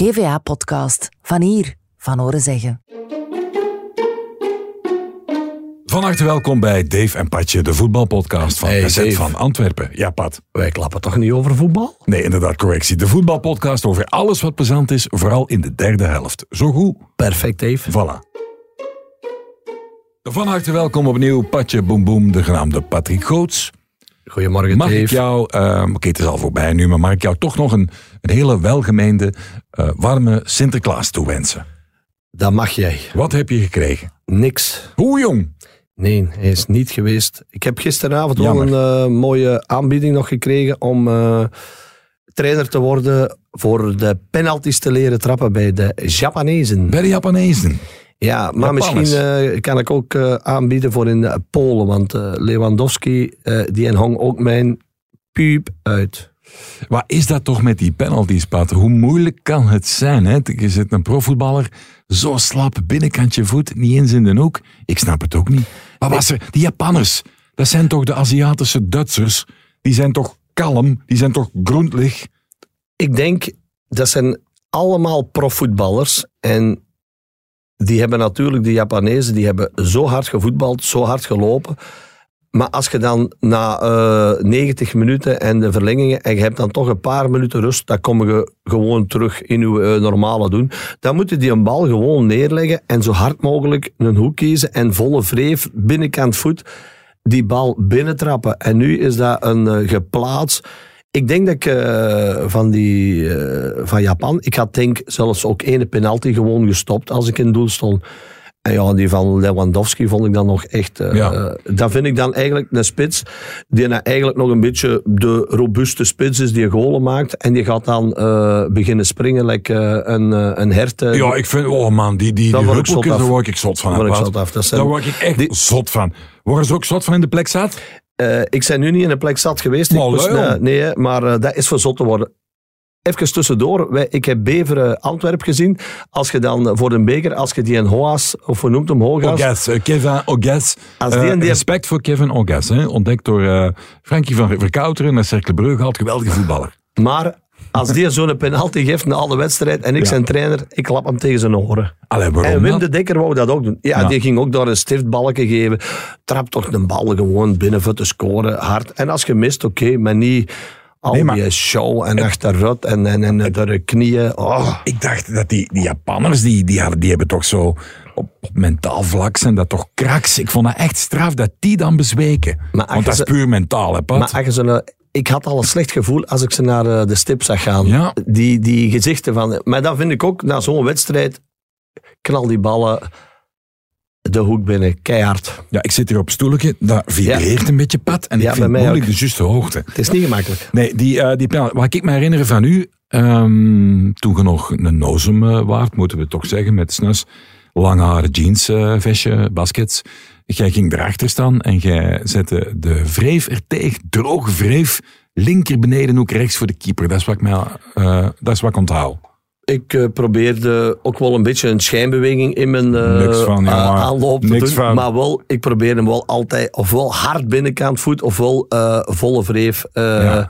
GVA-podcast. Van hier, van horen zeggen. Van harte welkom bij Dave en Patje, de voetbalpodcast van Hey, van Antwerpen. Ja, Pat. Wij klappen toch niet over voetbal? Nee, inderdaad, correctie. De voetbalpodcast over alles wat plezant is, vooral in de derde helft. Zo goed, Perfect, Dave. voilà. Van harte welkom opnieuw, Patje Boem Boem, de genaamde Patrick Goots. Goedemorgen, Mag Dave. ik jou, ehm, oké, het is al voorbij nu, maar mag ik jou toch nog een, een hele welgemeende, eh, warme Sinterklaas toewensen? Dat mag jij. Wat heb je gekregen? Niks. Hoe jong? Nee, hij is niet geweest. Ik heb gisteravond wel een eh, mooie aanbieding nog gekregen om eh, trainer te worden voor de penalties te leren trappen bij de Japanezen. Bij de Japanezen. Ja, maar Japanners. misschien eh, kan ik ook eh, aanbieden voor in eh, Polen, want Lewandowski, die en hong ook mijn puup uit. Wat is dat toch met die penalties, Pat? Hoe moeilijk kan het zijn? Hè? Je zit een profvoetballer, zo slap, binnenkantje voet, niet eens in de hoek. Ik snap het ook niet. Wat was er? Die Japanners, dat zijn toch de Aziatische Duitsers? Die zijn toch kalm? Die zijn toch grondlig? Ik denk, dat zijn allemaal profvoetballers. En die hebben natuurlijk, de Japanezen, die hebben zo hard gevoetbald, zo hard gelopen. Maar als je dan na eh 90 minuten en de verlengingen, en je hebt dan toch een paar minuten rust, dan kom je gewoon terug in je eh, normale doen. Dan moet je die een bal gewoon neerleggen en zo hard mogelijk een hoek kiezen en volle wreef, binnenkant voet, die bal binnentrappen. En nu is dat een eh, geplaatst. Ik denk dat ik eh, van, die, eh, van Japan, ik had denk zelfs ook ene penalty gewoon gestopt als ik in doel stond. En ja, die van Lewandowski vond ik dan nog echt... eh, Ja. dat vind ik dan eigenlijk een spits die nou eigenlijk nog een beetje de robuuste spits is die golen maakt. En die gaat dan beginnen springen like een, een hert. Ja, ik vind, oh man, die, die, Daar die word ik zot huppeltjes, af. daar word ik zot van. Daar word ik zot af. Dat Daar word ik echt Die- zot van. Worden ze ook zot van in de plek zat? Eh, ik ben nu niet in een plek zat geweest. Maar ik moest, nee, maar eh, dat is voor zot te worden. Even tussendoor, wij, ik heb Beveren Antwerp gezien. Als je dan eh, voor de beker, als je die een Hoas, of hoe noemt hem Hogas? Ogas, Kevin Ogas. Als die en die- respect voor Kevin Ogas, hè? ontdekt door Frankie van Verkouteren naar Cercle Brugge, had geweldige voetballer. Maar als die zo'n penalty geeft na alle wedstrijd en ik zijn trainer, ik klap hem tegen zijn oren. Allee, waarom En Wim de Dekker wou dat ook doen. Ja, die ging ook daar een stiftbalken geven. Trap toch een bal gewoon binnen voor te scoren, hard. En als je mist, oké, maar niet al Nee, maar- die show en achteruit en, en, en de knieën. Oh. Ik dacht dat die, die Japanners, die, die, hadden, die hebben toch zo op, op mentaal vlak zijn dat toch kraks. Ik vond dat echt straf dat die dan bezweken. Maar Want dat is puur mentaal, hè, Pat? Maar als je nou- ik had al een slecht gevoel als ik ze naar eh, de stip zag gaan. Ja. Die, die gezichten van... Maar dan vind ik ook, na zo'n wedstrijd, knal die ballen de hoek binnen, keihard. Ja, ik zit hier op stoeltje, dat vibreert een beetje, Pat. En ik vind moeilijk ook. de juiste hoogte. Het is niet gemakkelijk. Nee, die, eh die penalty. Wat ik me herinner van u, ehm, toen je nog een nozem eh, waard, moeten we toch zeggen, met snus, lang haar, jeans, eh, vestje, baskets. Jij ging erachter staan en jij zette de wreef er tegen, droge wreef, linker benedenhoek rechts voor de keeper. Dat is wat ik, mij, eh, dat is wat ik onthoud. Ik eh, probeerde ook wel een beetje een schijnbeweging in mijn van, ja, aanloop te doen. van. Maar wel, ik probeerde hem wel altijd ofwel hard binnenkant voet ofwel volle wreef Ja.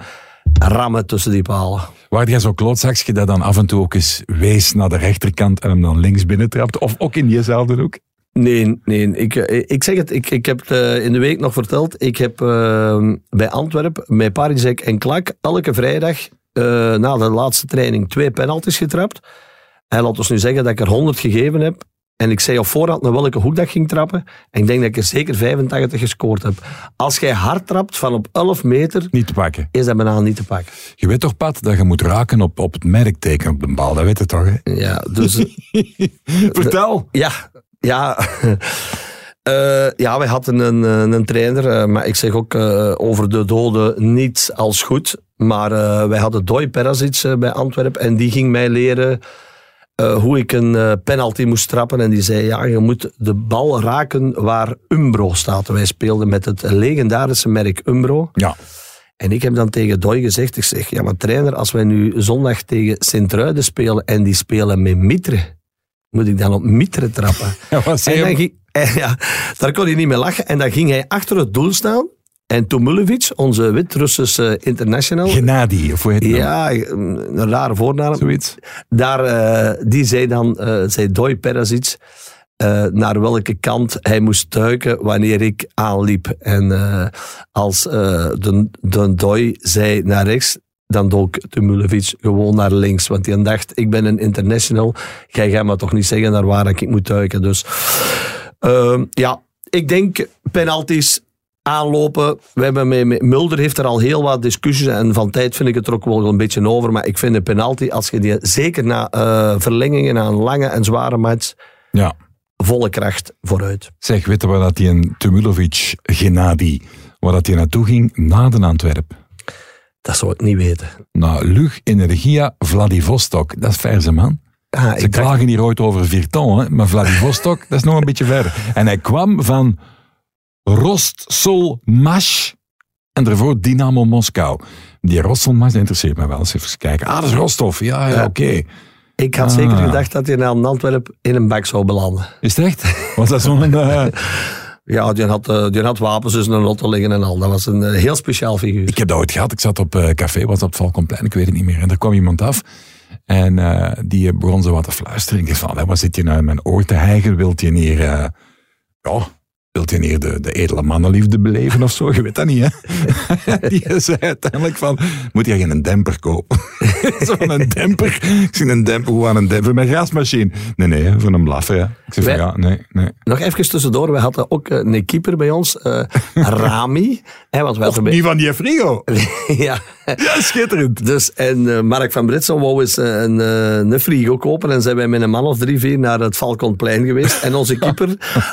rammen tussen die palen. Waar jij zo klootzakje dat dan af en toe ook eens wees naar de rechterkant en hem dan links binnentrapt? Of ook in diezelfde hoek? Nee, nee. Ik, eh, ik zeg het, ik, ik heb het eh, in de week nog verteld. Ik heb eh, bij Antwerp, met Parizek en Klak, elke vrijdag eh, na de laatste training twee penalties getrapt. En laat ons nu zeggen dat ik er 100 gegeven heb. En ik zei op voorhand naar welke hoek dat ik ging trappen. En ik denk dat ik er zeker 85 gescoord heb. Als jij hard trapt van op 11 meter, Niet te pakken. is dat bijna niet te pakken. Je weet toch, Pat, dat je moet raken op, op het merkteken op de bal. Dat weet je toch, hè? Ja, dus... Vertel. Ja, ja. Eh, ja, wij hadden een, eh, een trainer, eh, maar ik zeg ook eh, over de doden niet als goed. Maar eh, wij hadden Doi Perasic eh, bij Antwerpen en die ging mij leren eh, hoe ik een eh, penalty moest trappen. En die zei, ja, je moet de bal raken waar Umbro staat. Wij speelden met het legendarische merk Umbro. Ja. En ik heb dan tegen Doy gezegd, ik zeg, ja maar trainer, als wij nu zondag tegen Sint-Truiden spelen en die spelen met Mitre, moet ik dan op Mitre trappen? Ja, en dan je? ging, en ja, daar kon hij niet mee lachen. En dan ging hij achter het doel staan En Tomulevic, onze Wit-Russische international. Gennady, of hoe heet? Ja, een rare voornaam. Zoiets. Daar, eh, die zei dan, eh, zei Doi Perasic, eh, naar welke kant hij moest duiken wanneer ik aanliep. En als de, de Doi zei naar rechts, dan dook Tumulevic gewoon naar links. Want hij dacht, ik ben een international, jij gaat me toch niet zeggen naar waar ik moet duiken. Dus ja, ik denk penalties aanlopen. We hebben met, Mulder heeft er al heel wat discussies en van tijd vind ik het er ook wel een beetje over. Maar ik vind een penalty, als je die zeker na eh, verlengingen, na een lange en zware match, Ja. volle kracht vooruit. Zeg, je waar dat die een Tumulovic Gennady, waar dat die naartoe ging? Na de Antwerp. Dat zou ik niet weten. Naar Lug Energia Vladivostok. Dat is verse, man. Ah, Ze ik dacht, klagen hier ooit over Virton, hè? maar Vladivostok, dat is nog een beetje verder. En hij kwam van Rostsol Mash en daarvoor Dynamo Moskou. Die Mash, dat interesseert me wel. Eens even kijken. Ah, dat is Rostov. Ja, ja, Ja. oké. ik had Ah. zeker gedacht dat hij naar Antwerpen in een bak zou belanden. Is het echt? Was dat zo'n... eh, Ja, die had, eh, die had wapens dus in een auto liggen en al. Dat was een eh, heel speciaal figuur. Ik heb dat ooit gehad. Ik zat op eh, café, was op het Valkomplein, ik weet het niet meer. En daar kwam iemand af. En die begon zo wat te fluisteren. Ik dacht van, wat zit je nou in mijn oor te hijgen? Wilt je hier, ja, wilt je hier de, de edele mannenliefde beleven of zo? Je weet dat niet, hè? die zei uiteindelijk van, moet je geen demper kopen? Zo'n een demper. Ik zie een demper, hoe aan een demper? Mijn gasmachine. Nee, nee, voor een blaffer, ja. Ik zeg van, Wij- ja, nee, nee. Nog even tussendoor, we hadden ook eh, een keeper bij ons, eh, Rami. Hè, want we hadden bij- Niet van die frigo. ja, Ja, schitterend. dus, en eh, Mark van Britsen wou eens eh, een, eh, een frigo kopen. En zijn wij met een man of drie, vier naar het Valkonplein geweest. En onze keeper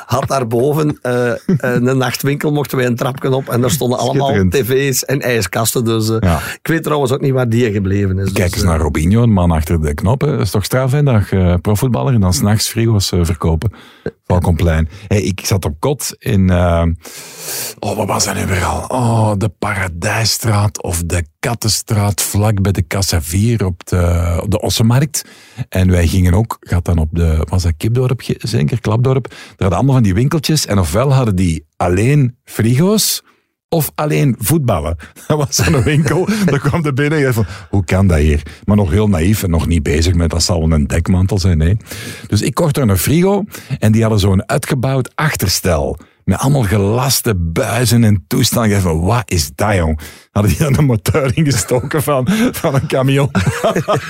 had daarboven een nachtwinkel, mochten wij een trapje op. En daar stonden allemaal tv's en ijskasten. Dus Ja. ik weet trouwens ook niet waar die gebleven is. Kijk Dus, eens naar Robinho, een man achter de knoppen. Dat is toch straf, hè? Je profvoetballer en dan s'nachts frigo's verkopen. Valkomplein. Hey, ik zat op kot in... eh, oh, wat was dat nu weer al? Oh, de Paradijsstraat of de Kattenstraat, vlak bij de Cassa 4 op de, de Ossenmarkt. En wij gingen ook, gaat dan op de... Was dat Kipdorp, zeker? Klapdorp. Daar hadden allemaal van die winkeltjes. En ofwel hadden die alleen frigo's... Of alleen voetballen. Dat was zo'n winkel. Daar kwam er binnen en je van, hoe kan dat hier? Maar nog heel naïef en nog niet bezig met, dat zal een dekmantel zijn, nee. Dus ik kocht er een frigo en die hadden zo'n uitgebouwd achterstel. Met allemaal gelaste buizen en toestanden. Van, wat is dat, jong? Hadden die dan een motor ingestoken van, van een camion.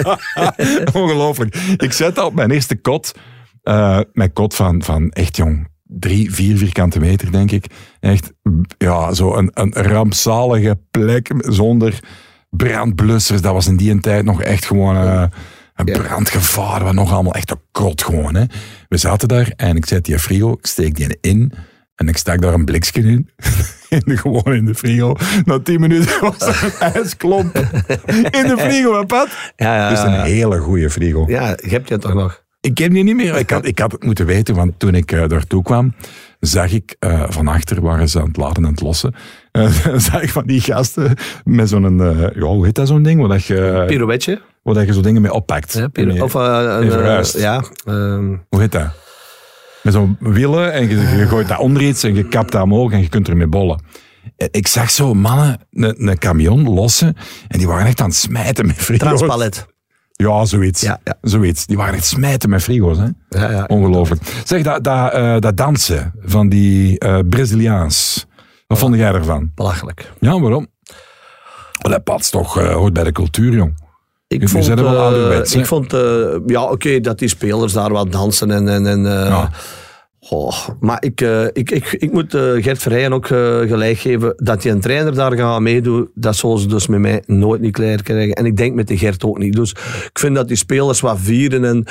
Ongelooflijk. Ik zet dat op mijn eerste kot. Eh, mijn kot van, van echt, jong, drie, vier vierkante meter, denk ik. Echt, ja, zo een, een rampzalige plek zonder brandblussers. Dat was in die tijd nog echt gewoon eh, een Ja. brandgevaar. Wat nog allemaal echt een krot gewoon. Hè. We zaten daar en ik zet die frigo, ik steek die in. En ik stak daar een blikje in. in de, gewoon in de frigo. Na tien minuten was er een ijsklomp in de frigo, hè, Pat? ja, ja, Dus een hele goede frigo. ja, je hebt je toch nog. Ik heb die niet meer. Ik had, ik had het moeten weten, want toen ik eh, daartoe kwam, zag ik eh, van achter, waren ze aan het laden en het lossen, eh, zag ik van die gasten met zo'n, ja, hoe heet dat zo'n ding, dat je, Pirouetje. waar je zo dingen mee oppakt. Ja, of een, ja, ehm, Hoe heet dat? Met zo'n wielen en je, je gooit dat onder iets en je kapt dat omhoog en je kunt ermee bollen. En Ik zag zo mannen een, een camion lossen en die waren echt aan het smijten met frigo's. transpalet. Ja, zoiets. Ja, ja. Zoiets. Die waren echt smijten met frigo's. Hè? Ja, ja. Ongelooflijk. Zeg, dat, dat, eh, dat dansen van die eh Braziliaans. Wat vond jij ervan? Belachelijk. Ja, waarom? Dat past toch, eh, hoort bij de cultuur, jong. Ik Nu vond, er wel ik vond ja, oké, dat die spelers daar wat dansen en. en, en goh, maar ik, eh, ik, ik, ik moet eh, Gert Verheyen ook eh, gelijk geven dat die een trainer daar gaat meedoen. Dat zullen ze dus met mij nooit niet klaar krijgen. En ik denk met de Gert ook niet. Dus ik vind dat die spelers wat vieren. En,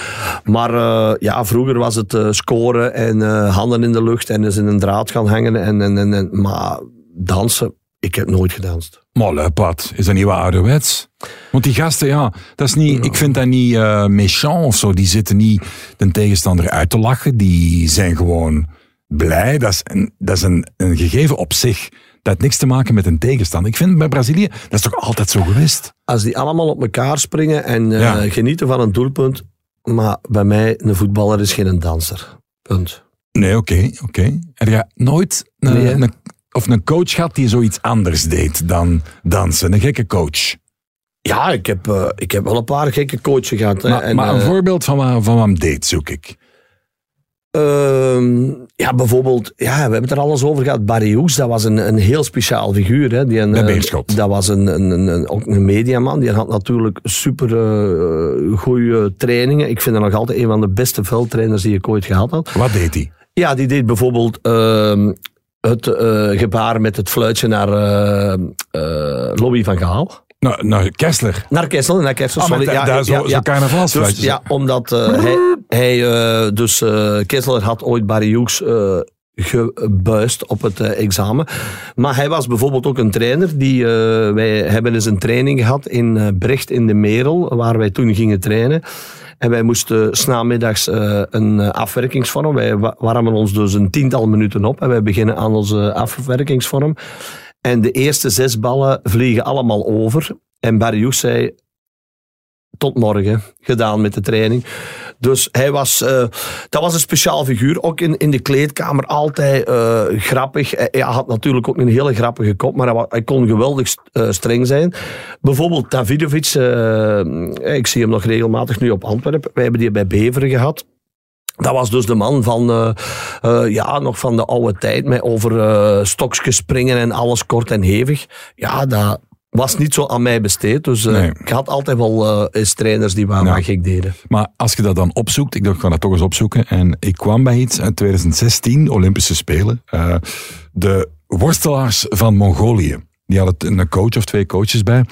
maar ja, vroeger was het scoren en handen in de lucht en eens in een draad gaan hangen. En, en, en, en- maar dansen, ik heb nooit gedanst. Maar luipaard, is dat niet wat ouderwets? Want die gasten, ja, dat is niet, ik vind dat niet eh méchant of zo. Die zitten niet de tegenstander uit te lachen. Die zijn gewoon blij. Dat is een, dat is een, een gegeven op zich. Dat heeft niks te maken met een tegenstander. Ik vind bij Brazilië, dat is toch altijd zo geweest? als die allemaal op elkaar springen en eh, Ja. genieten van een doelpunt. Maar bij mij, een voetballer is geen danser. Punt. Nee, oké, oké. Heb je nooit een, Nee, hè? een of een coach gehad die zoiets anders deed dan dansen? Een gekke coach. Ja, ik heb, eh, ik heb wel een paar gekke coaches gehad. Maar, En, maar een eh, voorbeeld van wat, van wat hem deed, zoek ik. Ehm, ja, bijvoorbeeld, ja, we hebben het er alles over gehad. Barry Hoeks, dat was een, een heel speciaal figuur. Hè. Die een, eh, Beerschot. Dat was een, een, een, een- ook een mediaman. Die had natuurlijk super goede trainingen. Ik vind hem nog altijd een van de beste veldtrainers die ik ooit gehad had. Wat deed hij? Ja, die deed bijvoorbeeld ehm, het eh, gebaar met het fluitje naar eh eh, Lobby van Gaal. Nou, nou Kessler. Naar Kessel, naar Ah, met sorry. daar zo-. Dus, ja, omdat hij, hij dus Kessler had ooit Barry Hughes gebuist op het examen. Maar hij was bijvoorbeeld ook een trainer. Die, wij hebben eens een training gehad in eh, Brecht in de Merel, waar wij toen gingen trainen. En wij moesten s'namiddags eh een eh, afwerkingsvorm. Wij wa- warmen ons dus een tiental minuten op en wij beginnen aan onze afwerkingsvorm. En de eerste zes ballen vliegen allemaal over. En Barry zei, tot morgen gedaan met de training. Dus hij was, eh, dat was een speciaal figuur. Ook in, in de kleedkamer altijd eh, grappig. Hij, had natuurlijk ook een hele grappige kop, maar hij, hij kon geweldig eh, streng zijn. Bijvoorbeeld Davidovic, ik zie hem nog regelmatig nu op Antwerpen. Wij hebben die bij Beveren gehad. Dat was dus de man van, ja, nog van de oude tijd, met over eh stokjes springen en alles kort en hevig. Ja, dat was niet zo aan mij besteed. Dus eh, Nee. ik had altijd wel eh, eens trainers die Ja. wat gek deden. Maar als je dat dan opzoekt, ik dacht, ik ga dat toch eens opzoeken. En ik kwam bij iets uit 2016, Olympische Spelen. Eh, de worstelaars van Mongolië. Die hadden een coach of twee coaches bij.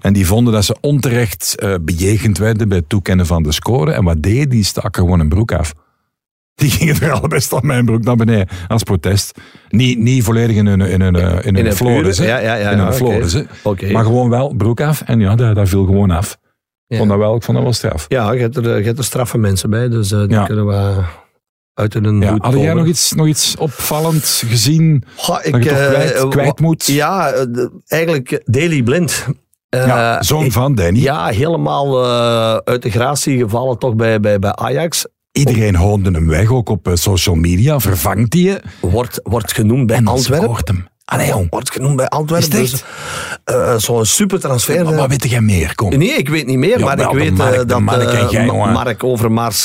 En die vonden dat ze onterecht bejegend werden bij het toekennen van de score. En wat deed die? staken gewoon een broek af. Die gingen er al best aan mijn broek naar beneden, als protest. Niet, niet volledig in een, in een, eh, in hè. pure- ja, ja, ja, in hè. Oké. Maar gewoon wel broek af. En ja, dat, dat viel gewoon af. Ik vond dat wel, ik vond dat wel straf. Ja, je hebt er, je hebt er straffe mensen bij, dus eh, die kunnen we uit hun Ja, hoed had jij nog iets, nog iets opvallend gezien? Goh, ik, dat je toch eh, kwijt, kwijt moet? Ja, eh, eigenlijk eh, Daily Blind. Eh, ja, zoon van Danny. Ja, helemaal eh, uit de gratie gevallen toch bij, bij, bij Ajax. Iedereen hoonde hem weg, ook op eh, social media. Vervangt hij je? Wordt, wordt genoemd bij En Antwerpen. scoort hem. Allee, jong. Wordt genoemd bij Antwerpen. Dus, eh, Zo'n super transfer. Maar wat weet jij meer? Kom. Nee, ik weet niet meer, Ja, maar wel, ik weet Mark, dat Mark jij. Mark Overmars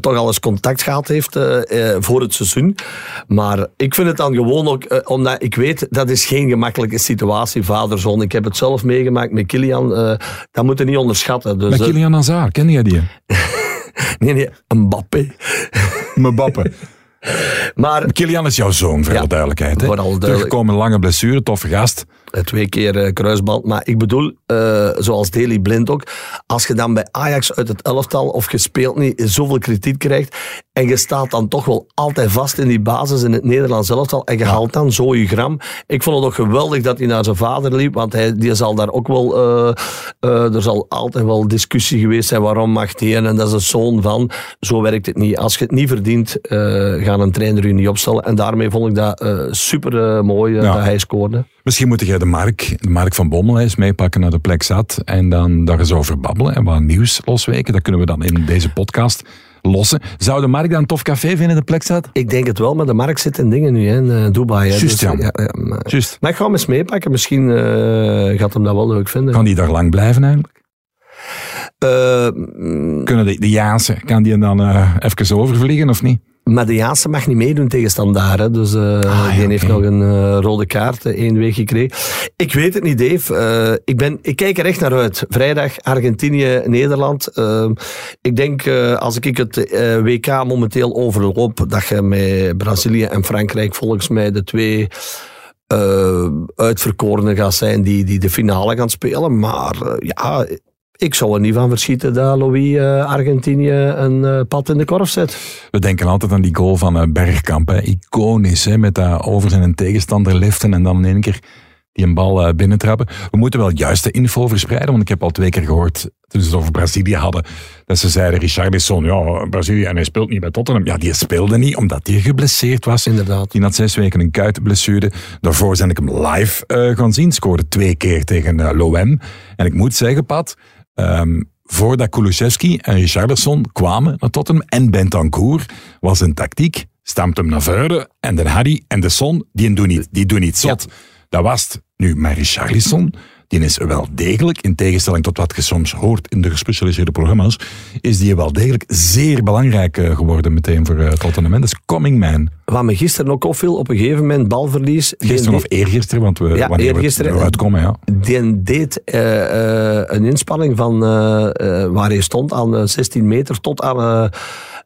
toch al eens contact gehad heeft voor het seizoen. Maar ik vind het dan gewoon ook, omdat ik weet, dat is geen gemakkelijke situatie, vader-zoon. Ik heb het zelf meegemaakt met Kilian. dat moet je niet onderschatten. Dus, Met Kilian Hazard, ken jij die? nee, nee, Mbappé. Mbappe. Maar Kilian is jouw zoon, voor Ja, alle duidelijkheid. Hè? duidelijk- Teruggekomen, lange blessure, toffe gast. Eh, Twee keer eh, kruisband. Maar ik bedoel, eh, zoals Daily Blind ook, als je dan bij Ajax uit het elftal of je speelt niet zoveel kritiek krijgt en je staat dan toch wel altijd vast in die basis in het Nederlands elftal en je haalt dan zo je gram. Ik vond het ook geweldig dat hij naar zijn vader liep, want hij, die zal daar ook wel, er zal altijd wel discussie geweest zijn waarom mag die en dat is een zoon van. Zo werkt het niet. Als je het niet verdient, gaan een trainer je niet opstellen. En daarmee vond ik dat super mooi Ja. dat hij scoorde. Misschien moet jij de Mark, de Mark van Bommel eens meepakken naar de plek zat. En dan daar eens over babbelen en wat nieuws losweken. Dat kunnen we dan in deze podcast lossen. Zou de Mark dan een tof café vinden, de plek zat? Ik denk het wel, maar de markt zit in dingen nu, hè, in eh, Dubai. Hè, Juist, ja. ja, maar, Juist. maar ik ga hem eens meepakken. Misschien eh, gaat hem dat wel leuk vinden. Kan die daar lang blijven eigenlijk? Mm, Kunnen de, de Jaanse, kan die dan eh even overvliegen of niet? Maar de Jaanse mag niet meedoen tegen Standaard. Hè, dus ja, die heeft nog een eh, rode kaart eh, één week gekregen. Ik weet het niet, Dave. Ik, ben, ik kijk er echt naar uit. Vrijdag Argentinië, Nederland. Ik denk, als ik het WK momenteel overloop, dat je met Brazilië en Frankrijk volgens mij de twee eh uitverkorenen gaat zijn die, die de finale gaan spelen. Maar ja, ik zou er niet van verschieten dat Louis eh, Argentinië een eh, pad in de korf zet. We denken altijd aan die goal van eh, Bergkamp. Hè. Iconisch, hè, met dat over zijn tegenstander liften en dan in één keer die een bal binnentrappen. We moeten wel juiste info verspreiden, want ik heb al twee keer gehoord, toen ze het over Brazilië hadden, dat ze zeiden, Richarlison, ja, Brazilië, en hij speelt niet bij Tottenham. Ja, die speelde niet, omdat hij geblesseerd was. Inderdaad. Die had zes weken een kuitblessure. Daarvoor zijn ik hem live gaan zien. Scoorde twee keer tegen Loem. En ik moet zeggen, Pat, ehm, voordat Kulusevski en Richarlison kwamen naar Tottenham en Bentancur, was een tactiek stampt hem naar voren. En de Harry en de Son, die doen niet, die doen niet zot. Dat was het. Nu, maar Richarlison, die is wel degelijk, in tegenstelling tot wat je soms hoort in de gespecialiseerde programma's, is die wel degelijk zeer belangrijk eh, geworden meteen voor uh, Tottenham. En dat is coming man. Wat me gisteren ook opviel, op een gegeven moment balverlies. Gisteren of eergisteren, want we, ja, wanneer eergisteren, we uitkomen, ja. Die deed uh, uh, een inspanning van waar hij stond aan 16 meter tot aan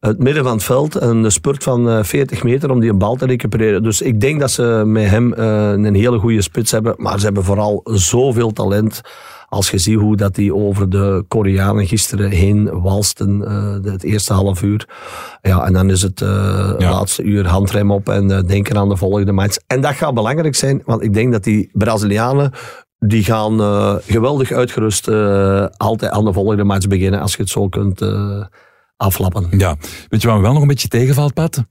het midden van het veld. Een spurt van 40 meter om die een bal te recupereren. Dus ik denk dat ze met hem een hele goede spits hebben. Maar ze hebben vooral zoveel talent. Als je ziet hoe dat die over de Koreanen gisteren heen walsten, uh, het eerste half uur. Ja, en dan is het uh, ja. laatste uur handrem op en uh, denken aan de volgende match. En dat gaat belangrijk zijn, want ik denk dat die Brazilianen die gaan geweldig uitgerust altijd aan de volgende match beginnen, als je het zo kunt aflappen. Ja, weet je wat me wel nog een beetje tegenvalt, Pat?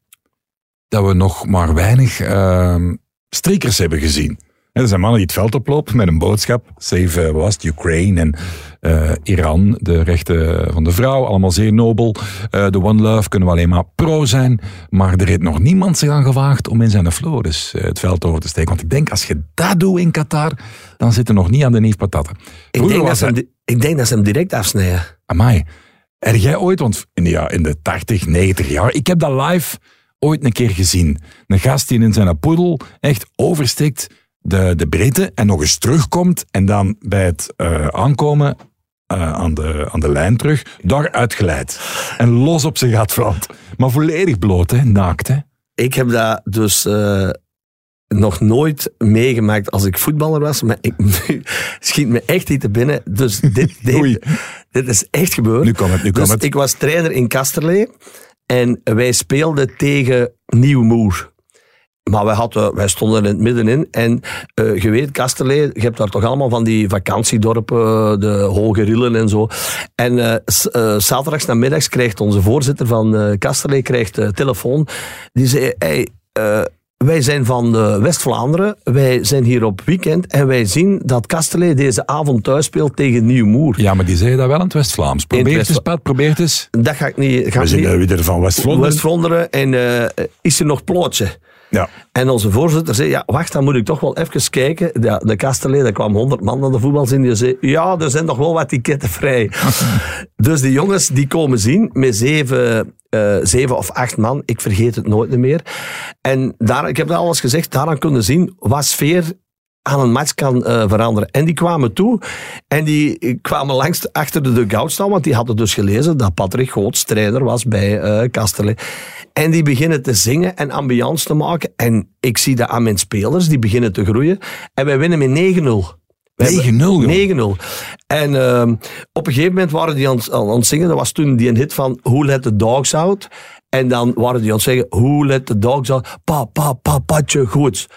Dat we nog maar weinig ehm, strikers hebben gezien. Er zijn mannen die het veld oplopen met een boodschap. Save, uh, was het, Ukraine en uh, Iran, de rechten van de vrouw, allemaal zeer nobel. Uh, de One Love kunnen we alleen maar pro zijn. Maar er heeft nog niemand zich aan gewaagd om in zijn Flores het veld over te steken. Want ik denk, als je dat doet in Qatar, dan zit er nog niet aan de neef patatten. Ik denk, dat ze hem, ik denk dat ze hem direct afsnijden. Amai. Er jij ooit, want in de, ja, in de 80, 90 jaar, ik heb dat live ooit een keer gezien. Een gast die in zijn poedel echt oversteekt de, de breedte en nog eens terugkomt en dan bij het uh, aankomen uh, aan, de, aan de lijn terug, daar uitglijdt. En los op zijn gat valt. Maar volledig bloot, hè, naakt. Hè. Ik heb dat dus uh, nog nooit meegemaakt als ik voetballer was, maar ik schiet me echt niet te binnen. Dus dit, dit, dit is echt gebeurd. Nu komt het, nu komt dus het. Ik was trainer in Kasterlee en wij speelden tegen Nieuwmoer. Maar wij, hadden, wij stonden in het middenin. En uh, je weet, Kasterlee, je hebt daar toch allemaal van die vakantiedorpen, de Hoge Rillen en zo. En uh, uh, zaterdags namiddags krijgt onze voorzitter van Kasterlee krijgt, telefoon. Die zei, hey, wij zijn van West-Vlaanderen, wij zijn hier op weekend en wij zien dat Kasterlee deze avond thuis speelt tegen Nieuwmoer. Ja, maar die zei dat wel in het West-Vlaams. Probeer het eens, Pat, probeer het eens. Dat ga ik niet... Ga We zijn niet. weer van West-Vlaanderen. West-Vlaanderen en is er nog plootje? Ja. En onze voorzitter zei, ja, wacht, dan moet ik toch wel even kijken. Ja, de Kasterlee, daar kwam 100 man naar de voetbalzin. Die zei, ja, er zijn nog wel wat ticketten vrij. dus die jongens, die komen zien met zeven, uh, zeven of acht man. Ik vergeet het nooit meer. En daar, ik heb dat alles gezegd, daaraan kunnen zien wat sfeer aan een match kan uh, veranderen. En die kwamen toe en die kwamen langs achter de dugout staan, want die hadden dus gelezen dat Patrick Goots trainer was bij uh. En die beginnen te zingen en ambiance te maken. En ik zie dat aan mijn spelers, die beginnen te groeien. En wij winnen met 9-0. 9-0. En uh, op een gegeven moment waren die aan, aan het zingen. Dat was toen die een hit van Who Let the Dogs Out. En dan waren die aan het zeggen, Who Let the Dogs Out. Pa, pa, pa, patje, goed.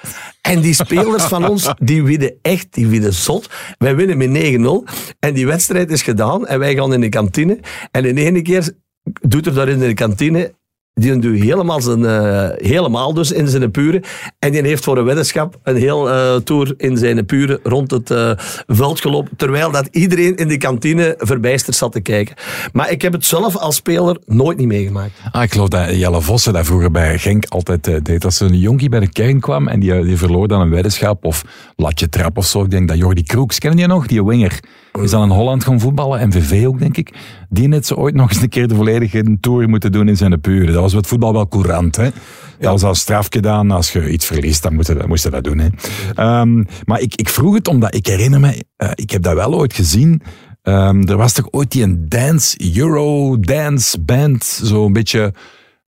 En die spelers van ons, die winnen echt, die winnen zot. Wij winnen met 9-0. En die wedstrijd is gedaan. En wij gaan in de kantine. En in ene keer doet er daar in de kantine die doet helemaal, zijn, uh, helemaal dus in zijn pure. En die heeft voor een weddenschap een heel uh, tour in zijn pure rond het uh, veld gelopen. Terwijl dat iedereen in de kantine verbijsterd zat te kijken. Maar ik heb het zelf als speler nooit niet meegemaakt. Ah, ik geloof dat Jelle Vossen dat vroeger bij Genk altijd deed. Als een jonkie bij de kern kwam en die, die verloor dan een weddenschap of latje trap of zo. Ik denk dat Jordi Kroeks, ken je nog? Die winger. Is dan in Holland gaan voetballen, MVV ook, denk ik. Die net zo ooit nog eens een keer de volledige tour moeten doen in zijn pure. Dat was wat voetbal wel courant, hè. Dat was al straf gedaan. Als je iets verliest, dan moest je dat, moest je dat doen, hè. Um, maar ik, ik vroeg het omdat, ik herinner me, uh, ik heb dat wel ooit gezien. Um, er was toch ooit die een dance, Euro dance band, zo een beetje...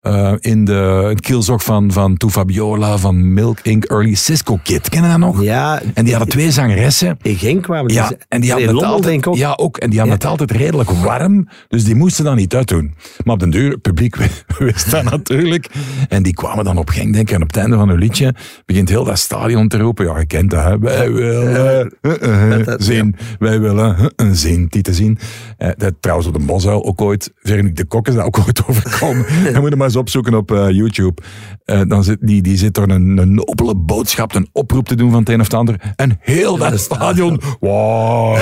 Uh, in de het kielzog van, van Tu Fabiola, van Milk Inc. Early Cisco Kid. Ken je dat nog? Ja. En die hadden twee zangeressen. In Genk kwamen Ja, en die hadden het altijd, denk ik ook. Ja, ook. En die hadden het altijd redelijk warm. Dus die moesten dat niet uitdoen. Maar op den duur, het publiek wist dat natuurlijk. En die kwamen dan op Genk, denk ik. En op het einde van hun liedje begint heel dat stadion te roepen. Ja, je kent dat, hè. Wij willen uh, uh, zien. Wij willen een zin, die te zien. dat trouwens op de Bosuil ook ooit, Veronique de Kok is dat ook ooit overkomen. Moet er maar eens opzoeken op eh, YouTube. Eh, dan zit, die, die zit er een, een nobele boodschap, een oproep te doen van het een of het ander. En heel dat stadion. Wow,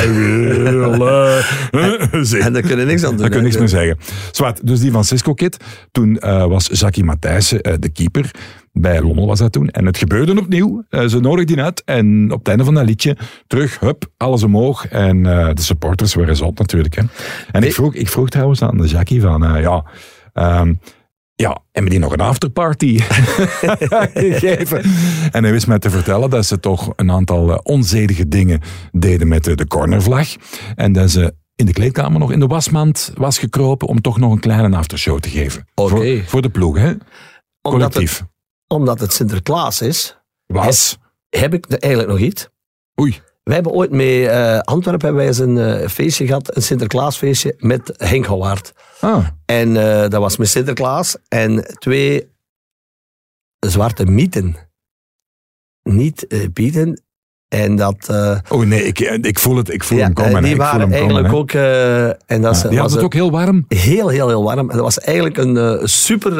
En daar kunnen niks aan doen. Daar kun je niks meer zeggen. Zwart, dus die van Cisco Kid. Toen eh, was Jackie Matthijssen de keeper. Bij Lommel was dat toen. En het gebeurde opnieuw. Ze nodigden die uit. En op het einde van dat liedje, terug, hup, alles omhoog. En de supporters waren zot natuurlijk. Hè. En ik vroeg, ik vroeg trouwens aan de Jackie van, ja... ehm, ja, hebben die nog een afterparty gegeven? En hij wist mij te vertellen dat ze toch een aantal eh, onzedige dingen deden met de, cornervlag. En dat ze in de kleedkamer nog in de wasmand was gekropen om toch nog een kleine aftershow te geven. Oké. Voor, voor de ploeg, hè? Omdat Collectief. het, omdat het Sinterklaas is, Was. heb ik eigenlijk nog iets. Oei. Wij hebben ooit met eh, Antwerpen hebben wij eens een eh, feestje gehad, een Sinterklaasfeestje met Henk Houwaard. Ah, En eh, dat was met Sinterklaas en twee zwarte mieten. Niet bieten. En dat... eh, oh nee, ik, ik voel het. Ik voel ja, hem komen. die waren eigenlijk komen, ook... en dat is- die was het ook heel warm. heel, heel, heel warm. En dat was eigenlijk een super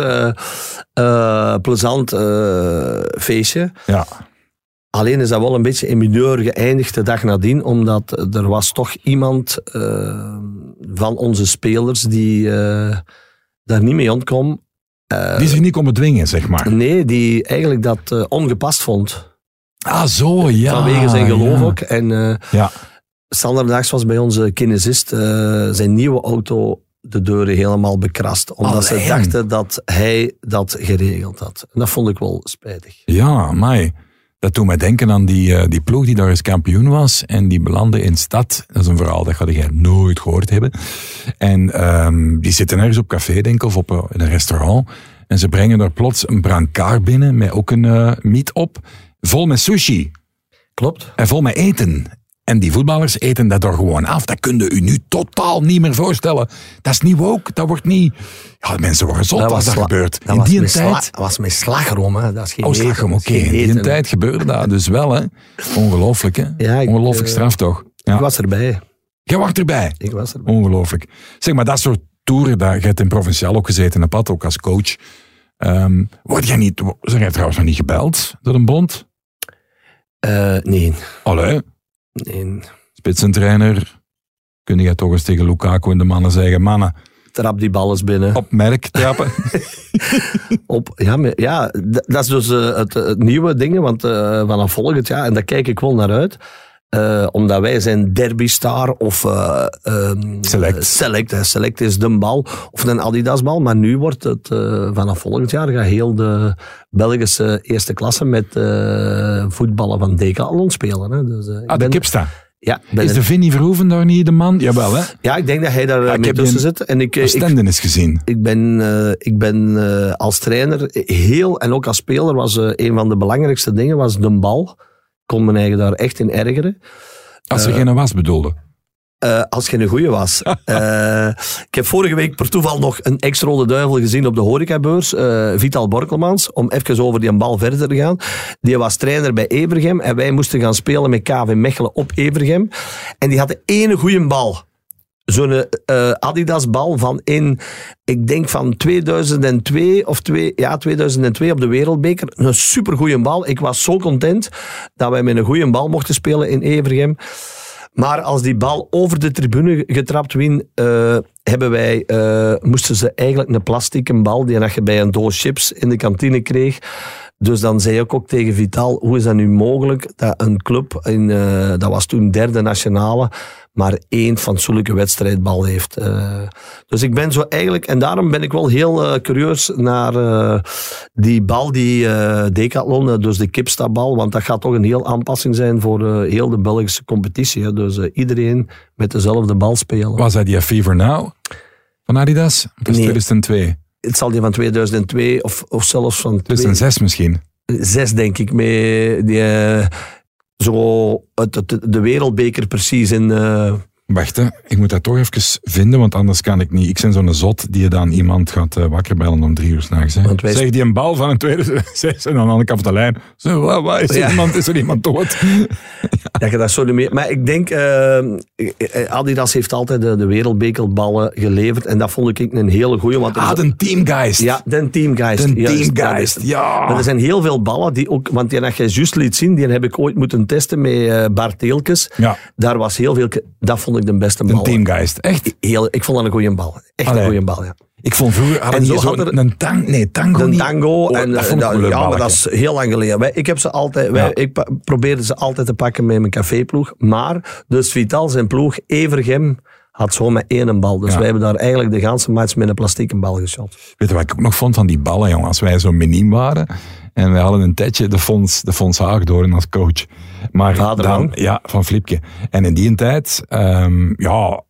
plezant feestje. Ja. Alleen is dat wel een beetje in mineur geëindigd de dag nadien, omdat er was toch iemand van onze spelers die eh, daar niet mee ontkwam. Eh, Die zich niet kon bedwingen, zeg maar. nee, die eigenlijk dat eh, ongepast vond. Ah, zo, ja. vanwege zijn geloof ja. ook. En Ja. Standaardaags was bij onze kinesist zijn nieuwe auto de deuren helemaal bekrast. Omdat ze dachten dat hij dat geregeld had. En dat vond ik wel spijtig. Ja, mij. Dat doet mij denken aan die, eh, die ploeg die daar eens kampioen was. En die belandde in stad. Dat is een verhaal dat ga jij nooit gehoord hebben. En ehm, die zitten ergens op café, denk ik, of op eh, een restaurant. En ze brengen daar plots een brancard binnen met ook een eh miet op. Vol met sushi. Klopt. En vol met eten. En die voetballers eten dat er gewoon af. Dat kun je u nu totaal niet meer voorstellen. Dat is niet woke. Dat wordt niet... Ja, mensen worden zot als dat gebeurt. Dat in was die tijd... dat was met slagroom. Hè. Dat is geen Oh, slagroom, dat oké. In die eten. tijd gebeurde dat dus wel, hè. Ongelooflijk, hè. Ja, ik, Ongelooflijk eh, straf, toch? Ja. Ik was erbij. Jij was erbij. Ik was erbij. Ongelooflijk. Zeg maar, dat soort toeren, daar, je hebt in Provinciaal ook gezeten, en pad ook als coach. Ehm word jij niet... Zeg jij trouwens nog niet gebeld door een bond? Eh, nee. Allee, nee. spitsentrainer. Kun jij toch eens tegen Lukaku en de mannen zeggen, mannen, Trap die bal eens binnen. op merk trappen? Op, ja, maar, ja, dat is dus eh, het, het nieuwe ding, want eh, vanaf volgend jaar, en daar kijk ik wel naar uit, eh, omdat wij zijn derby star of eh, ehm, Select. eh, select, hè. select is de bal of een Adidas bal, maar nu wordt het vanaf volgend jaar gaat heel de Belgische eerste klasse met voetballen van Decathlon spelen. Hè. Dus, ik Ah, de Kipsta. ja, Is de Vinnie Verhoeven daar niet de man? Jawel, hè? ja, ik denk dat hij daar mee tussen zit. En ik, ik, is gezien. ik ben, ik ben als trainer heel, en ook als speler, was een van de belangrijkste dingen was de bal. Ik kon mijn eigen daar echt in ergeren. Als er geen was bedoelde. Eh, als je een goeie was. Eh, ik heb vorige week per toeval nog een ex-rode duivel gezien op de horecabeurs. eh Vital Borkelmans, om even over die bal verder te gaan. Die was trainer bij Evergem en wij moesten gaan spelen met KV Mechelen op Evergem. En die had de ene goede bal. Zo'n eh, Adidas-bal van in, ik denk van 2002 of twee, ja, 2002 op de Wereldbeker. Een supergoeie bal. Ik was zo content dat wij met een goede bal mochten spelen in Evergem. Maar als die bal over de tribune getrapt wien, eh, hebben wij, eh, moesten ze eigenlijk een plastieke bal die je bij een doos chips in de kantine kreeg. Dus dan zei ik ook tegen Vital, hoe is dat nu mogelijk dat een club, in, eh, dat was toen derde nationale, maar één fatsoenlijke wedstrijdbal heeft. Eh, dus ik ben zo eigenlijk, en daarom ben ik wel heel eh, curieus naar die bal, die Decathlon, dus de Kipsta-bal, want dat gaat toch een heel aanpassing zijn voor heel de Belgische competitie. Hè. Dus iedereen met dezelfde bal spelen. Was hij die Fever Now van Adidas? Dat is Nee. 2002. Het zal die van 2002 of, of zelfs van 2006 misschien. 2006 denk ik, met die, eh, zo het- de wereldbeker precies in... eh, Wacht, hè. ik moet dat toch even vinden, want anders kan ik niet. Ik ben zo'n zot die je dan iemand gaat uh, wakker bellen om drie uur s'nachts. Wij- Zeg die een bal van een tweede zes en aan de kant van de lijn. Zo, wat, is, er Ja. iemand, is er iemand dood? Je dat zo niet meer... Maar ik denk, eh, eh, Adidas heeft altijd de, de wereldbekerballen geleverd. En dat vond ik een hele goeie. Want Ah, de teamgeist. Ja, de teamgeist. De teamgeist, ja. Maar er zijn heel veel ballen die ook... Want die dat jij juist liet zien, die heb ik ooit moeten testen met Bart Teelkes. Ja. Daar was heel veel... Dat vond ik de beste bal. teamgeist. Echt? Heel, ik vond dat een goede bal. Echt Allee. een goede bal, ja. Ik vond vroeger hadden En zo had er- een tang, nee, tango niet. tango. Oh, en, dat eh, vond ik een leuk ja, maar dat is heel lang geleden. Wij- Ik heb ze altijd, wij, Ja. ik probeerde ze altijd te pakken met mijn caféploeg. Maar dus Vital zijn ploeg, Evergem, had zo met één bal. Dus Ja. wij hebben daar eigenlijk de hele match met een plastieke bal geschot. Weet je wat ik ook nog vond van die ballen, jongen? Als wij zo miniem waren en wij hadden een tijdje de Fons, de Fons Haagdoorn als coach. Maar Vader dan? Ja, van Flipke. En in die tijd, ehm, ja,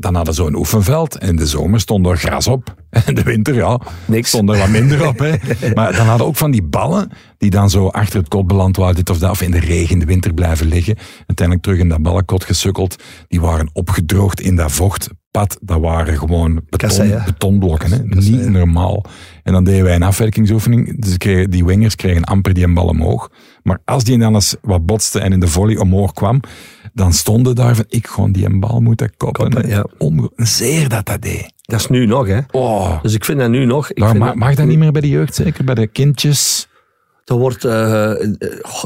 dan hadden ze zo'n oefenveld. En in de zomer stond er gras op. En in de winter, ja, Niks. stond er wat minder op. Hè. Maar dan hadden ook van die ballen die dan zo achter het kot beland waren, dit of dat, of in de regen in de winter blijven liggen. Uiteindelijk terug in dat ballenkot gesukkeld. Die waren opgedroogd in dat vochtpad. Dat waren gewoon beton, betonblokken. Hè. Niet normaal. En dan deden wij een afwerkingsoefening. Dus kregen, die wingers kregen amper die een bal omhoog. Maar als die dan eens wat botste en in de volley omhoog kwam, dan stonden daar van, ik gewoon die een bal moeten koppen. Koppen, ja. Onge- Zeer dat dat deed. Dat is nu nog, hè. Oh. Dus ik vind dat nu nog... Ik vind mag, mag dat niet meer bij de jeugd, zeker? Bij de kindjes? Er wordt, eh, eh,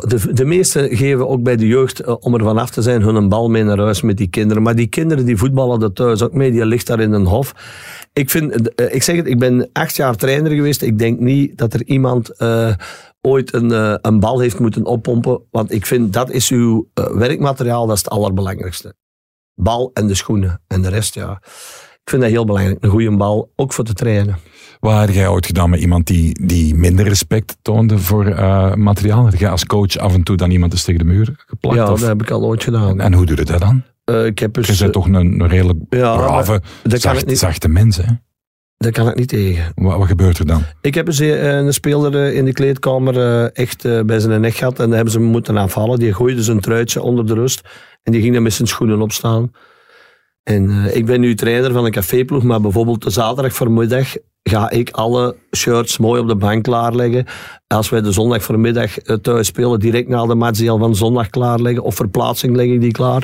de, de meesten geven ook bij de jeugd, eh, om er vanaf te zijn, hun een bal mee naar huis met die kinderen. Maar die kinderen die voetballen er thuis ook mee, die ligt daar in een hof. Ik, vind, eh, ik zeg het, ik ben acht jaar trainer geweest. Ik denk niet dat er iemand eh, ooit een, eh, een bal heeft moeten oppompen. Want ik vind dat is uw eh, werkmateriaal, dat is het allerbelangrijkste. Bal en de schoenen. En de rest, ja. Ik vind dat heel belangrijk. Een goede bal, ook voor te trainen. Wat had jij ooit gedaan met iemand die, die minder respect toonde voor eh, materiaal? Had jij als coach af en toe dan iemand eens tegen de muur geplakt? Ja, of? dat heb ik al ooit gedaan. En hoe doe je dat dan? Eh, ik heb dus, Je bent toch een, een redelijk ja, brave, zacht- niet. zachte mens. Hè? Daar kan ik niet tegen. Wat, wat gebeurt er dan? Ik heb eens eh, een speler eh, in de kleedkamer echt bij zijn nek gehad. En dan hebben ze hem moeten aanvallen. Die gooide zijn truitje onder de rust. En die ging dan met zijn schoenen opstaan. En ik ben nu trainer van een caféploeg. Maar bijvoorbeeld de zaterdag voormiddag ga ik alle shirts mooi op de bank klaarleggen. Als wij de zondag voormiddag thuis spelen, direct na de match die al van zondag klaarleggen. Of verplaatsing leg ik die klaar.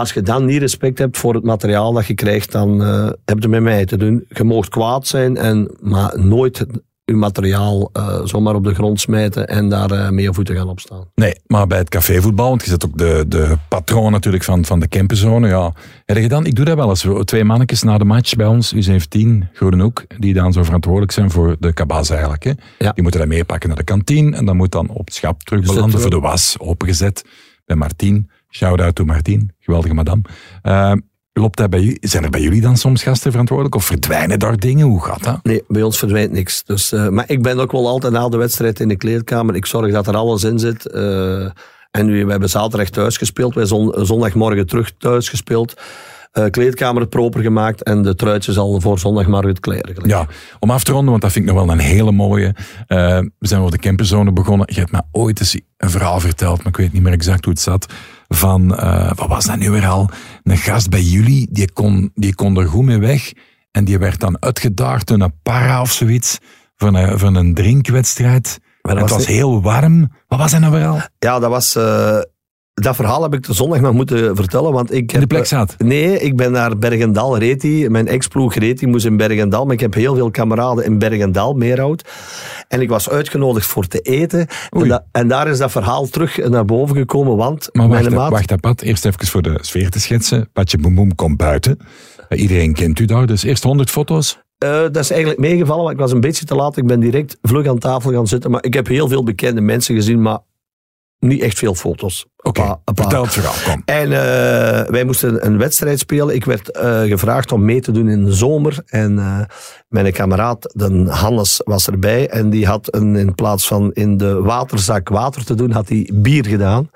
Als je dan niet respect hebt voor het materiaal dat je krijgt, dan eh, heb je met mij te doen. Je mag kwaad zijn, en, maar nooit je materiaal eh, zomaar op de grond smijten en daar eh, mee je voeten gaan opstaan. Nee, maar bij het cafévoetbal, want je zit ook de, de patroon natuurlijk van, van de camperzone. Ja. Heb je dan, ik doe dat wel eens. Twee mannetjes na de match bij ons, U17, Groenhoek, die dan zo verantwoordelijk zijn voor de kabas eigenlijk. Hè. Ja. Die moeten dat meepakken naar de kantine en dan moet dan op het schap terug Dus dat belanden voor de was, opengezet bij Martien. Shout-out to Martien, geweldige madame. Eh, loopt dat bij? Zijn er bij jullie dan soms gasten verantwoordelijk of verdwijnen daar dingen? Hoe gaat dat? Nee, bij ons verdwijnt niks. Dus, eh, maar ik ben ook wel altijd na de wedstrijd in de kleedkamer. Ik zorg dat er alles in zit. eh, en nu, we hebben zaterdag thuis gespeeld. Wij zon, zondagmorgen terug thuis gespeeld. Eh, kleedkamer proper gemaakt. En de truitjes al voor zondagmorgen kleren gelegd. Ja, om af te ronden, want dat vind ik nog wel een hele mooie. We zijn over de camperzone begonnen. Je hebt me ooit eens een verhaal verteld, maar ik weet niet meer exact hoe het zat. Van, eh, wat was dat nu weer al? Een gast bij jullie, die kon, die kon er goed mee weg. En die werd dan uitgedaagd door een para of zoiets. Van een, van een drinkwedstrijd. Maar het was was heel warm. Wat was dat nou weer al? Ja, dat was... eh, dat verhaal heb ik de zondag nog moeten vertellen. Want ik In de plek eh, zat. Nee, ik ben naar Bergendal reed die. Mijn ex-ploeg reed die, moest in Bergendal. Maar ik heb heel veel kameraden in Bergendal, Meerhout. En ik was uitgenodigd voor te eten. En, da- en daar is dat verhaal terug naar boven gekomen. Want Maar wacht, mijn maat... wacht. Eerst even voor de sfeer te schetsen. Patje Boem Boem komt buiten. Eh, iedereen kent u daar. Dus eerst 100 foto's. Eh, dat is eigenlijk meegevallen, want ik was een beetje te laat. Ik ben direct vlug aan tafel gaan zitten. Maar ik heb heel veel bekende mensen gezien, maar niet echt veel foto's. Oké, vertel het verhaal, kom. En eh, wij moesten een wedstrijd spelen. Ik werd eh, gevraagd om mee te doen in de zomer. En eh, mijn kameraad, de Hannes, was erbij. En die had een, in plaats van in de waterzak water te doen, had hij bier gedaan.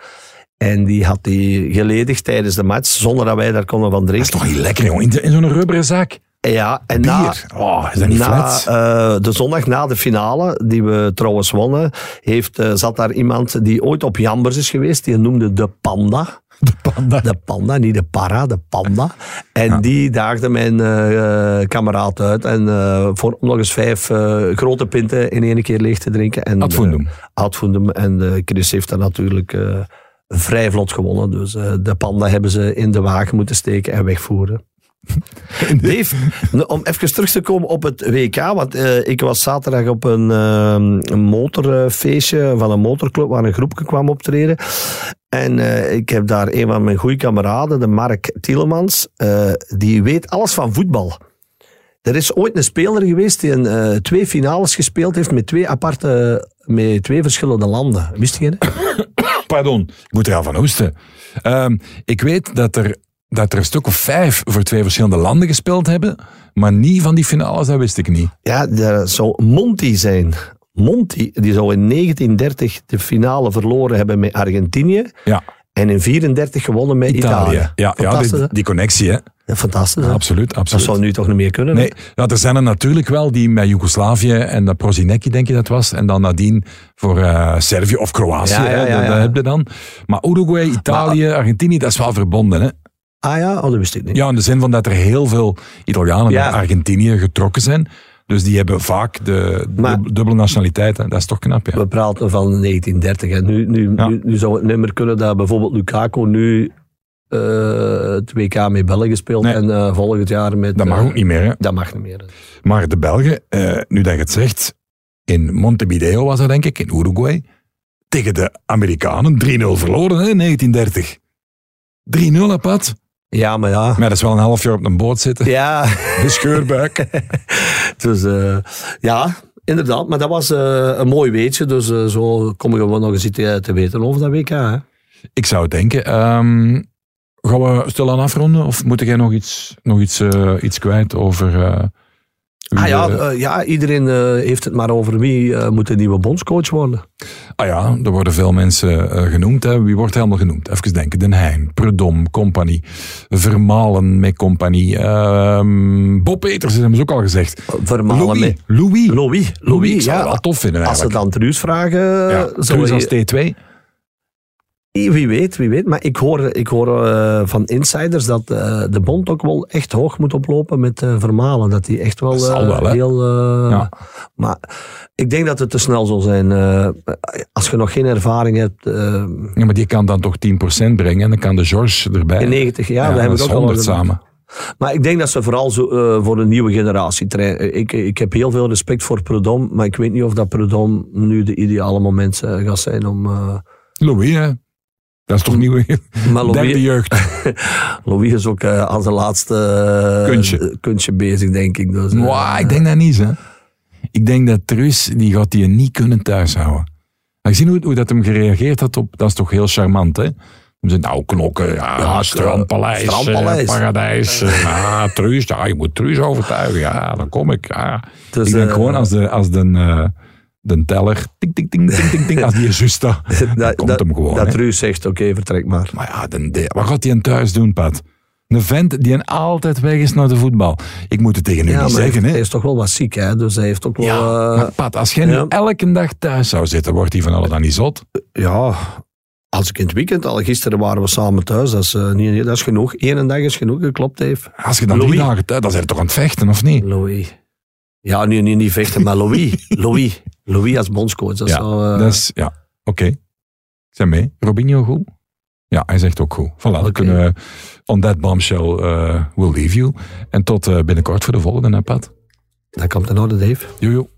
En die had hij geledigd tijdens de match, zonder dat wij daar konden van Dat is drinken. toch niet lekker, jongen? In, in zo'n rubberen zak. Ja, en na. Oh, is dat niet na eh, de zondag na de finale, die we trouwens wonnen, heeft, eh, zat daar iemand die ooit op Jambers is geweest. Die noemde de Panda. De panda. De panda, niet de para, de panda. En die daagde mijn eh, kameraad uit. En voor, om nog eens vijf grote pinten in één keer leeg te drinken. En, Ad fundum. ad fundum. En Chris heeft dat natuurlijk vrij vlot gewonnen. Dus de panda hebben ze in de wagen moeten steken en wegvoeren. Dave, om even terug te komen op het WK. Want eh, ik was zaterdag op een, eh, een motorfeestje van een motorclub waar een groepje kwam optreden. En eh, ik heb daar een van mijn goede kameraden, de Mark Tielemans. die weet alles van voetbal. Er is ooit een speler geweest die een, twee finales gespeeld heeft met twee aparte, met twee verschillende landen. Wist je dat? Pardon, ik moet er al van hoesten. Ehm, ik weet dat er, dat er een stuk of vijf voor twee verschillende landen gespeeld hebben, maar niet van die finales, dat wist ik niet. Ja, dat zou Monti zijn. Monti, die zou in 1930 de finale verloren hebben met Argentinië. Ja, En in 34 gewonnen met Italië. Italië. Ja, ja die, die connectie, hè? Ja, fantastisch. hè? Absoluut, Dat absoluut. zou nu toch niet meer kunnen? Nee, ja, er zijn er natuurlijk wel die met Joegoslavië en dat Prozinecki, denk je dat was, en dan nadien voor eh, Servië of Kroatië, Ja, ja, dat, dat heb je dan. Maar Uruguay, Italië, Argentinië, dat is wel verbonden, hè? Ah ja, oh, dat wist ik niet. Ja, in de zin van dat er heel veel Italianen Ja. naar Argentinië getrokken zijn. Dus die hebben vaak de Maar- dubbele nationaliteit. hè. Dat is toch knap, ja. We praten van 1930. En nu, nu, Ja. nu, nu zou het niet meer kunnen dat bijvoorbeeld Lukaku nu eh, het WK met België speelt Nee. en eh, volgend jaar met... Dat mag eh, ook niet meer, hè. Dat mag niet meer. Maar de Belgen, nu dat je het zegt, in Montevideo was dat denk ik, in Uruguay, tegen de Amerikanen 3-0 verloren, hè, in 1930. 3-0, hè, Pat? Ja, maar ja. Maar dat is wel een half jaar op een boot zitten. Ja, De scheurbuik. dus eh, ja, inderdaad. Maar dat was eh, een mooi weetje. Dus eh, zo kom ik gewoon nog eens iets te, te weten over dat WK. Hè. Ik zou denken, ehm, gaan we stilaan afronden? Of moet jij nog iets, nog iets, iets kwijt over... eh, Ah ja, de- eh, ja iedereen eh, heeft het maar over wie eh, moet de nieuwe bondscoach worden. Ah ja, er worden veel mensen eh, genoemd. Hè. Wie wordt helemaal genoemd? Even denken. Den Heijn, Predom, Compagnie, Vermalen met Compagnie. ehm, Bob Peters hebben ze ook al gezegd. Vermalen Louis. met- Louis. Louis. Louis, zou ja. het wel tof vinden Als ze dan Truus vragen, ja, zou Truus als je- T2. Wie weet, wie weet. Maar ik hoor, ik hoor eh, van insiders dat eh, de bond ook wel echt hoog moet oplopen met eh, Vermalen. Dat die echt wel, wel, heel... Ja. Maar ik denk dat het te snel zal zijn. als je nog geen ervaring hebt... Ja, maar die kan dan toch 10% brengen en dan kan de George erbij. in 90 jaar, we dat hebben ook al 100 gedaan. samen. Maar ik denk dat ze vooral zo, voor een nieuwe generatie trainen. Ik, ik heb heel veel respect voor Prudhomme, maar ik weet niet of dat Prudhomme nu de ideale moment gaat zijn om... Louis, hè? Dat is toch nieuw? maar Derde Louis, jeugd. Louis is ook eh, aan zijn laatste eh, Kunstje. bezig, denk ik. Dus, eh, ik denk dat niet, hè. Ik denk dat Truus, die gaat die niet kunnen thuishouden. Maar je ziet hoe, hoe dat hem gereageerd had op, dat is toch heel charmant, hè? Hem zei, nou, knokken, ja, Ja, strandpaleis, strandpaleis. eh, paradijs, eh, ja, Truus, ja, je moet Truus overtuigen, ja, dan kom ik, ja. Dus, ik denk eh, gewoon als de, als de, eh, de teller, ting, ting, ting, ting, ting, als die staat, dan komt hem gewoon, Dat. Ruus zegt, oké, vertrek maar. Maar ja, de- wat gaat hij aan thuis doen, Pat? Een vent die een altijd weg is naar de voetbal. Ik moet het tegen u Ja, niet zeggen, hij is toch wel wat ziek, hè? Dus hij heeft ook wel... Ja, eh, maar Pat, als jij nu elke dag thuis zou zitten, wordt hij van alles dan niet zot. ja, als ik in het weekend al... Gisteren waren we samen thuis, dat is, eh, niet, dat is genoeg. Eén dag is genoeg, geklopt heeft. Als je dan drie Louis. dagen thuis, dan zijn toch aan het vechten, of niet? Louis. Ja, nu niet, niet vechten, maar Louis. Louis. Louis als bondscoach. Dat is Ja, eh, dat is, ja, oké. Zijn mee. Robinho goed? Ja, hij zegt ook goed. Voilà, dan Oké. kunnen we on that bombshell uh, we'll leave you. En tot eh, binnenkort voor de volgende, hè, Pat. Dat komt in orde, Dave. Jojo.